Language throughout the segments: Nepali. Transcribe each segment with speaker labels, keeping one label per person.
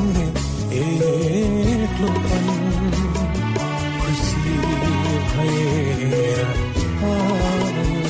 Speaker 1: Thank you.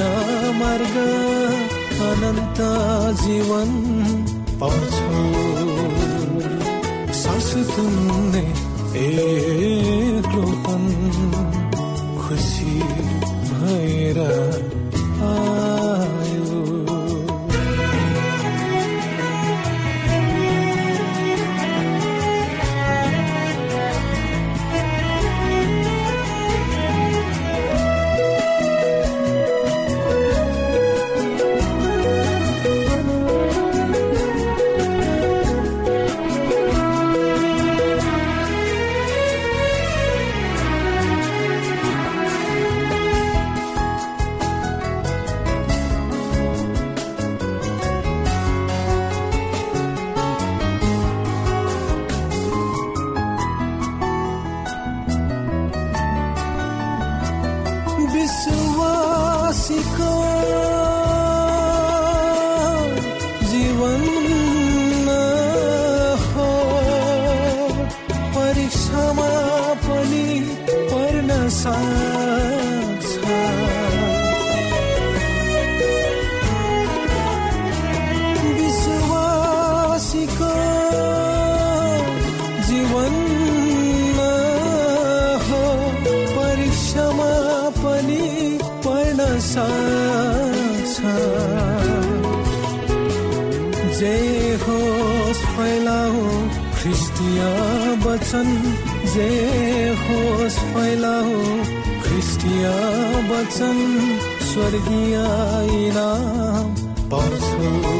Speaker 1: या मार्ग अनंत जीवन पाछो सास तुमने ए वचन जे होस् फैलाओ ख्रिस्टिया वचन स्वर्गीय इनाम पाउँछौ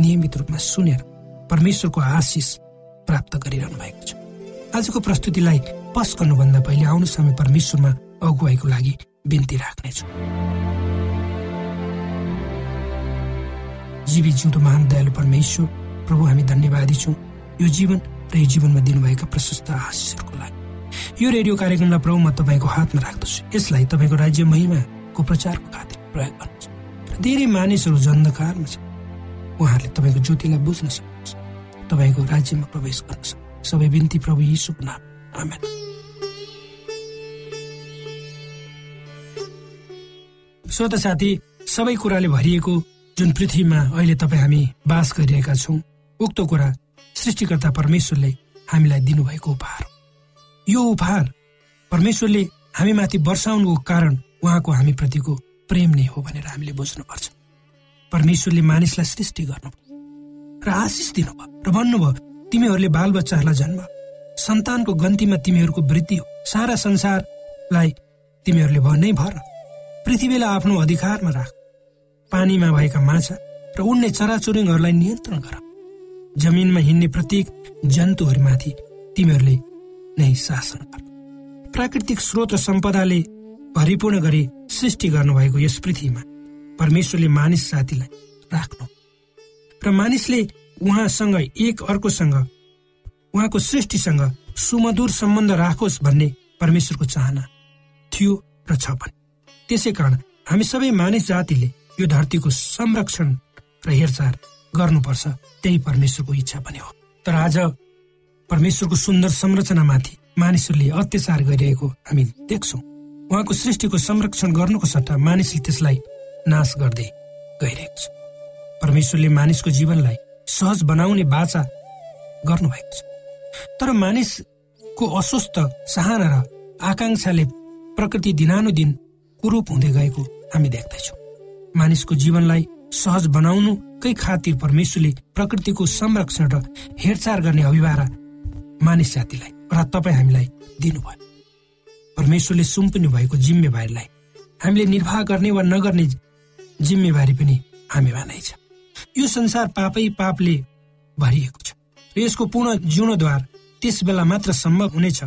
Speaker 2: नियमित रूपमा सुनेर परमेश्वरको आशिष प्राप्त गरिरहनु भएको छ। आजको प्रस्तुतिलाई पस गर्नुभन्दा पहिले आउनु समय परमेश्वरमा अगुवाईको लागि बिन्ती राख्नेछु। जीवी जिउँदो महान दयालु परमेश्वर प्रभु हामी धन्यवादी छौँ। यो जीवन र यो जीवनमा दिनुभएका प्रशस्त आशिषहरूको लागि। यो रेडियो कार्यक्रमलाई प्रभु म तपाईँको हातमा राख्दछु। यसलाई तपाईँको राज्य महिमाको प्रचारको खातिर प्रयोग गर्नुहोस् धेरै मानिसहरू जन्धकारमा छ उहाँहरूले तपाईँको ज्योतिलाई बुझ्न सक्नुहुन्छ तपाईँको राज्यमा प्रवेश गर्न सबै बिन्ती प्रभु यीशुको नाम आमेन श्रोता साथी सबै कुराले भरिएको जुन पृथ्वीमा अहिले तपाईँ हामी बास गरिरहेका छौँ उक्त कुरा सृष्टिकर्ता परमेश्वरले हामीलाई दिनुभएको उपहार यो उपहार परमेश्वरले हामीमाथि वर्षाउनुको कारण उहाँको हामीप्रतिको प्रेम नै हो भनेर हामीले बुझ्नुपर्छ परमेश्वरले मानिसलाई सृष्टि गर्नुभयो र आशिष दिनुभयो र भन्नुभयो तिमीहरूले बालबच्चाहरूलाई जन्म सन्तानको गन्तीमा तिमीहरूको वृद्धि हो। सारा संसारलाई तिमीहरूले भन्नै भर। पृथ्वीलाई आफ्नो अधिकारमा राख। पानीमा भएका माछा र उड्ने चराचुरुङहरूलाई नियन्त्रण गर। जमिनमा हिँड्ने प्रत्येक जन्तुहरूमाथि तिमीहरूले नै शासन गर। प्राकृतिक स्रोत र सम्पदाले भरिपूर्ण गरी सृष्टि गर्नुभएको यस पृथ्वीमा परमेश्वरले मानिस जातिलाई राख्नु। र मानिसले उहाँसँग एक अर्कोसँग उहाँको सृष्टिसँग सुमधुर सम्बन्ध राखोस् भन्ने परमेश्वरको चाहना थियो र छ भने त्यसै कारण हामी सबै मानिस जातिले यो धरतीको संरक्षण र हेरचाह गर्नुपर्छ। त्यही परमेश्वरको इच्छा पनि हो। तर आज परमेश्वरको सुन्दर संरचनामाथि मानिसहरूले अत्याचार गरिरहेको हामी देख्छौँ। उहाँको सृष्टिको संरक्षण गर्नुको सट्टा मानिसले त्यसलाई नाश गर्दै गइरहेको छ। परमेश्वरले मानिसको जीवनलाई सहज बनाउने बाचा गर्नुभएको छ। तर मानिसको अस्वस्थ चाहना र आकांक्षाले प्रकृति दिनानुदिन कुरूप हुँदै गएको हामी देख्दैछौँ। मानिसको जीवनलाई सहज बनाउनुकै खातिर परमेश्वरले प्रकृतिको संरक्षण र हेरचाह गर्ने अभिभारा मानिस जातिलाई र तपाईँ हामीलाई दिनुभयो। परमेश्वरले सुम्पिनु भएको जिम्मेवारीलाई हामीले निर्वाह गर्ने वा नगर्ने जिम्मेवारी पनि हामीमा नै छ। यो संसार पापै पापले भरिएको छ। र यसको पूर्ण जिउनद्वार त्यस बेला मात्र सम्भव हुनेछ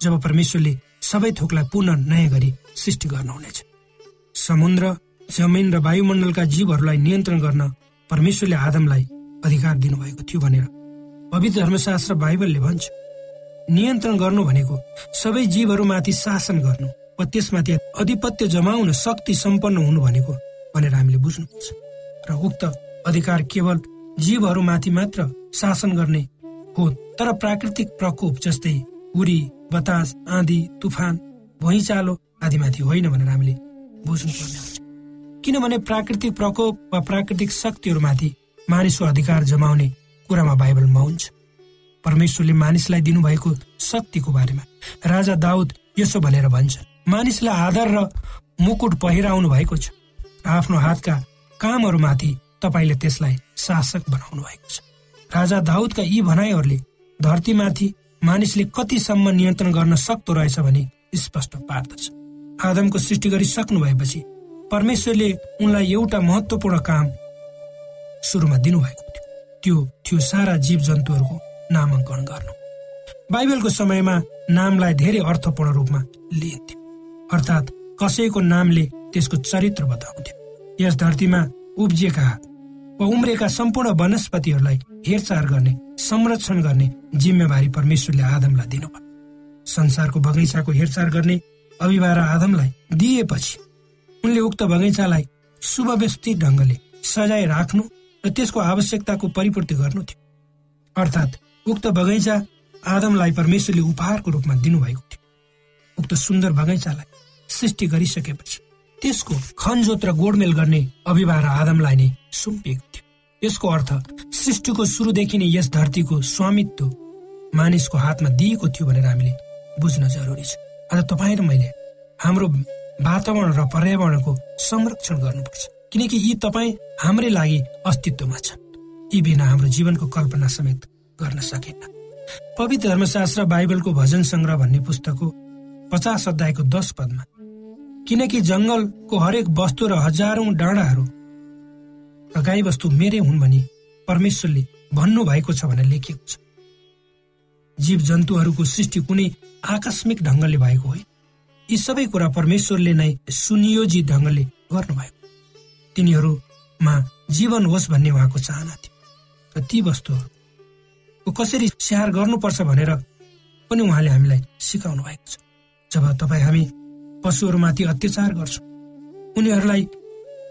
Speaker 2: जब परमेश्वरले सबै थोकलाई पुनः नयाँ गरी सृष्टि गर्नुहुनेछ। समुद्र जमिन र वायुमण्डलका जीवहरूलाई नियन्त्रण गर्न परमेश्वरले आदमलाई अधिकार दिनुभएको थियो भनेर पवित्र धर्मशास्त्र बाइबलले भन्छ। नियन्त्रण गर्नु भनेको सबै जीवहरूमाथि शासन गर्नु वा त्यसमाथि अधिपत्य जमाउन शक्ति सम्पन्न हुनु भनेको भनेर हामीले बुझ्नुपर्छ। र उक्त अधिकार केवल जीवहरूमाथि मात्र शासन गर्ने हो तर प्राकृतिक प्रकोप जस्तै उरी बतास आँधी तुफान भुइँचालो आदिमाथि होइन भनेर हामीले बुझ्नुपर्ने हुन्छ। किनभने प्राकृतिक प्रकोप वा प्राकृतिक शक्तिहरूमाथि मानिसको अधिकार जमाउने कुरामा बाइबलमा हुन्छ परमेश्वरले मानिसलाई दिनुभएको शक्तिको बारेमा राजा दाउद यसो भनेर भन्छ मानिसलाई आधार र मुकुट पहिराउनु भएको छ। आफ्नो हातका कामहरूमाथि तपाईँले त्यसलाई शासक बनाउनु भएको छ। राजा दाउदका यी भनाइहरूले धरतीमाथि मानिसले कतिसम्म नियन्त्रण गर्न सक्दो रहेछ भने स्पष्ट पार्दछ। आदमको सृष्टि गरिसक्नु भएपछि परमेश्वरले उनलाई एउटा महत्वपूर्ण काम सुरुमा दिनुभएको थियो। त्यो थियो सारा जीव जन्तुहरूको नामाङ्कन गर्नु। बाइबलको समयमा नामलाई धेरै अर्थपूर्ण रूपमा लिइन्थ्यो। अर्थात् कसैको नामले त्यसको चरित्र बताउँथ्यो। यस धरतीमा उब्जिएका वा उम्रेका सम्पूर्ण वनस्पतिहरूलाई हेरचाह गर्ने संरक्षण गर्ने जिम्मेवारी परमेश्वरले आदमलाई दिनुभयो। संसारको बगैँचाको हेरचाह गर्ने अभिभारा आदमलाई दिएपछि उनले उक्त बगैँचालाई सुव्यवस्थित ढङ्गले सजाय राख्नु र त्यसको आवश्यकताको परिपूर्ति गर्नु थियो। अर्थात् उक्त बगैँचा आदमलाई परमेश्वरले उपहारको रूपमा दिनुभएको थियो। उक्त सुन्दर बगैँचालाई सृष्टि गरिसकेपछि त्यसको खनजोत र गोडमेल गर्ने अभिभार आदमलाई नै सुम्पिएको थियो। यसको अर्थ सृष्टिको सुरुदेखि नै यस धरतीको स्वामित्व मानिसको हातमा दिएको थियो भनेर हामीले बुझ्न जरुरी छ। आज तपाईँ र मैले हाम्रो वातावरण र पर्यावरणको संरक्षण गर्नुपर्छ किनकि यी तपाईँ हाम्रै लागि अस्तित्वमा छन्। यी बिना हाम्रो जीवनको कल्पना समेत गर्न सकिन्न पवित्र धर्मशास्त्र बाइबलको भजन सङ्ग्रह भन्ने पुस्तकको पचास अध्यायको दश पदमा किनकि जङ्गलको हरेक वस्तु र हजारौं डाँडाहरू र गाई वस्तु मेरै हुन् भनी परमेश्वरले भन्नु भएको छ भनेर लेखिएको छ। जीव जन्तुहरूको सृष्टि कुनै आकस्मिक ढङ्गले भएको होइन। यी सबै कुरा परमेश्वरले नै सुनियोजित ढङ्गले गर्नुभएको। तिनीहरूमा जीवन होस् भन्ने उहाँको चाहना थियो। र ती वस्तुहरूको कसरी स्याहार गर्नुपर्छ भनेर पनि उहाँले हामीलाई सिकाउनु भएको छ। जब तपाईँ हामी पशुहरूमाथि अत्याचार गर्छौँ। उनीहरूलाई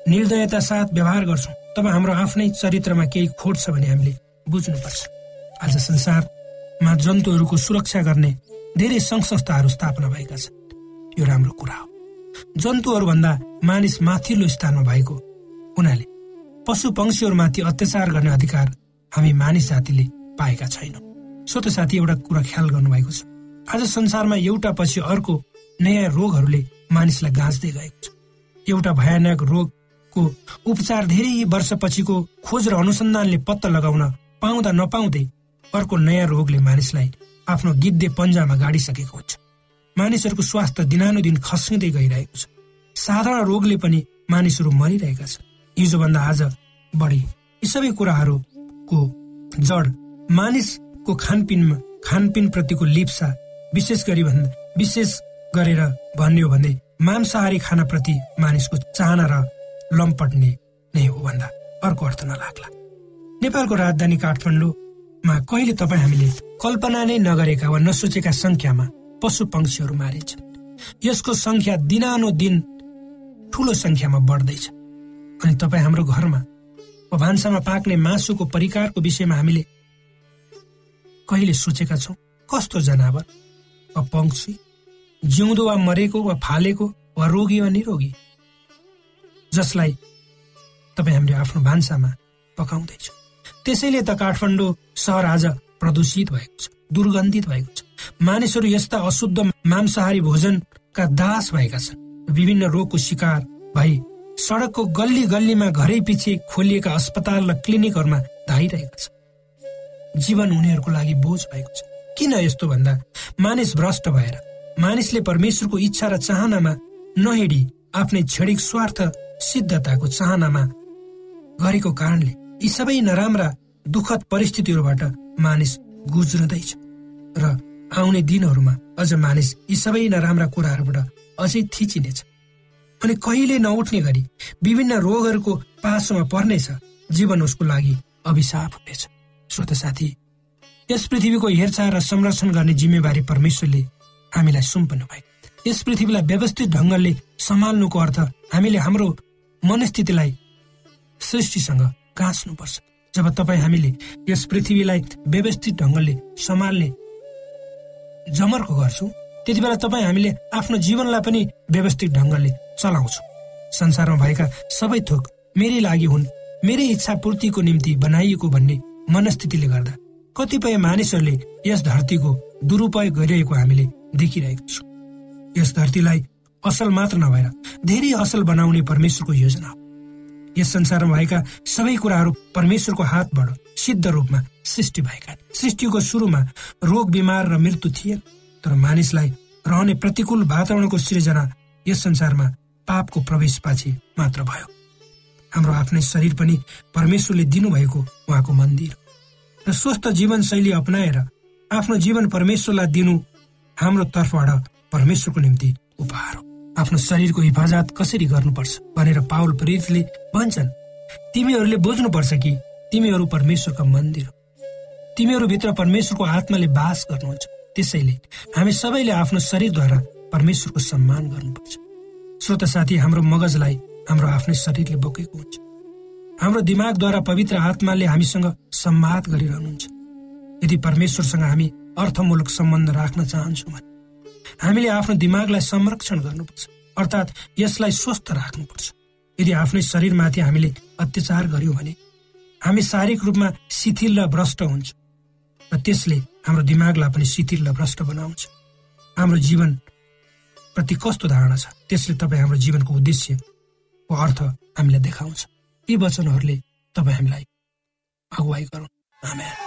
Speaker 2: निर्दयता साथ व्यवहार गर्छौँ। तब हाम्रो आफ्नै चरित्रमा केही खोट छ भने हामीले बुझ्नुपर्छ। आज संसारमा जन्तुहरूको सुरक्षा गर्ने धेरै सङ्घ संस्थाहरू स्थापना भएका छन्। यो राम्रो कुरा हो। जन्तुहरूभन्दा मानिस माथिल्लो स्थानमा भएको हुनाले पशु पंक्षीहरूमाथि अत्याचार गर्ने अधिकार हामी मानिस जातिले पाएका छैनौँ। सो त साथी एउटा कुरा ख्याल गर्नुभएको छ। आज संसारमा एउटा पछि अर्को नयाँ रोगहरूले मानिसलाई गाँच्दै गएको छ। एउटा भयानक रोगको उपचार धेरै वर्षपछिको खोज र अनुसन्धानले पत्ता लगाउन पाउँदा नपाउँदै अर्को नयाँ रोगले मानिसलाई आफ्नो गिद्धे पन्जामा गाडिसकेको हुन्छ। मानिसहरूको स्वास्थ्य दिनानुदिन खस्किँदै गइरहेको छ। साधारण रोगले पनि मानिसहरू मरिरहेका छन्। हिजोभन्दा आज बढी। यी सबै कुराहरूको जड मानिसको खानपिनमा खानपिन प्रतिको लिप्सा विशेष गरी भन्दा विशेष गरेर भन्ने हो भने मांसाहारी खानाप्रति मानिसको चाहना र लम्पट्ने नै हो भन्दा अर्को अर्थ नलाग्ला। नेपालको राजधानी काठमाडौँमा कहिले तपाईँ हामीले कल्पना नै नगरेका वा नसोचेका संख्यामा पशु पंक्षीहरू मारिन्छन् यसको संख्या दिनानो दिन ठुलो संख्यामा बढ्दैछ। अनि तपाईँ हाम्रो घरमा वा भान्सामा पाक्ने मासुको परिकारको विषयमा हामीले कहिले सोचेका छौँ? कस्तो जनावर वा पङ्क्षी जिउँदो वा मरेको वा फालेको वा रोगी वा निरोगी जसलाई तपाईँ हामीले आफ्नो भान्सामा पकाउँदैछौँ। त्यसैले त काठमाडौँ सहर आज प्रदूषित भएको छ दुर्गन्धित भएको छ। मानिसहरू यस्ता अशुद्ध मांसाहारी भोजनका दास भएका छन्। विभिन्न रोगको शिकार भई सडकको गल्ली गल्लीमा घरै पछि खोलिएका अस्पताल र क्लिनिकहरूमा धाइरहेका छन्। जीवन उनीहरूको लागि बोझ भएको छ। किन यस्तो भन्दा मानिस भ्रष्ट भएर मानिसले परमेश्वरको इच्छा र चाहनामा नहिडी आफ्नै क्षणिक स्वार्थ सिद्धताको चाहनामा गरेको कारणले यी सबै नराम्रा दुःखद परिस्थितिहरूबाट मानिस गुज्रदैछ। र आउने दिनहरूमा अझ मानिस यी सबै नराम्रा कुराहरूबाट अझै थिचिनेछ। अनि कहिले नउठ्ने गरी विभिन्न रोगहरूको पासोमा पर्नेछ जीवन उसको लागि अभिशाप हुनेछ। श्रोत साथी यस पृथ्वीको हेरचाह र संरक्षण गर्ने जिम्मेवारी परमेश्वरले हामीलाई सुम्पनु भयो यस पृथ्वीलाई व्यवस्थित ढङ्गले सम्हाल्नुको अर्थ हामीले हाम्रो मनस्थितिलाई सृष्टिसँग गाँच्नुपर्छ जब तपाईँ हामीले यस पृथ्वीलाई व्यवस्थित ढङ्गले सम्हाल्ने जमर्को गर्छौँ त्यति बेला तपाईँ हामीले आफ्नो जीवनलाई पनि व्यवस्थित ढङ्गले चलाउँछौँ। संसारमा भएका सबै थोक मेरै लागि हुन् मेरै इच्छा पूर्तिको निम्ति बनाइएको भन्ने मनस्थितिले गर्दा कतिपय मानिसहरूले यस धरतीको दुरुपयोग गरिरहेको हामीले देखिरहेको छौँ। यस धरतीलाई असल मात्र नभएर धेरै असल बनाउने परमेश्वरको योजना हो। यस संसारमा भएका सबै कुराहरू परमेश्वरको हातबाट सिद्ध रूपमा सृष्टि भएका सृष्टिको सुरुमा रोग बिमार र मृत्यु थिएन तर मानिसलाई रहने प्रतिकूल वातावरणको सृजना यस संसारमा पापको प्रवेश पछि मात्र भयो। हाम्रो आफ्नै शरीर पनि परमेश्वरले दिनुभएको उहाँको मन्दिर र स्वस्थ जीवनशैली अप्नाएर आफ्नो जीवन परमेश्वरलाई दिनु हाम्रो तर्फबाट परमेश्वरको निम्ति उपहार हो। आफ्नो शरीरको हिफाजत कसरी गर्नुपर्छ भनेर पावल प्रेरितले भन्छन्। तिमीहरूले बुझ्नुपर्छ कि तिमीहरू परमेश्वरका मन्दिर हो। तिमीहरूभित्र परमेश्वरको आत्माले बास गर्नुहुन्छ। त्यसैले हामी सबैले आफ्नो शरीरद्वारा परमेश्वरको सम्मान गर्नुपर्छ। श्रोत साथी हाम्रो मगजलाई हाम्रो आफ्नै शरीरले बोकेको हुन्छ। हाम्रो दिमागद्वारा पवित्र आत्माले हामीसँग सम्वाद गरिरहनुहुन्छ। यदि परमेश्वरसँग हामी अर्थमूलक सम्बन्ध राख्न चाहन्छौँ भने हामीले आफ्नो दिमागलाई संरक्षण गर्नुपर्छ। अर्थात् यसलाई स्वस्थ राख्नुपर्छ। यदि आफ्नै शरीरमाथि हामीले अत्याचार गर्यौँ भने हामी शारीरिक रूपमा शिथिल र भ्रष्ट हुन्छ र त्यसले हाम्रो दिमागलाई पनि शिथिल र भ्रष्ट बनाउँछ। हाम्रो जीवन प्रति कस्तो धारणा छ? त्यसले तपाईँ हाम्रो जीवनको उद्देश्यको अर्थ हामीलाई देखाउँछ। यी वचनहरूले तपाईँ हामीलाई अगुवाई गरौँ।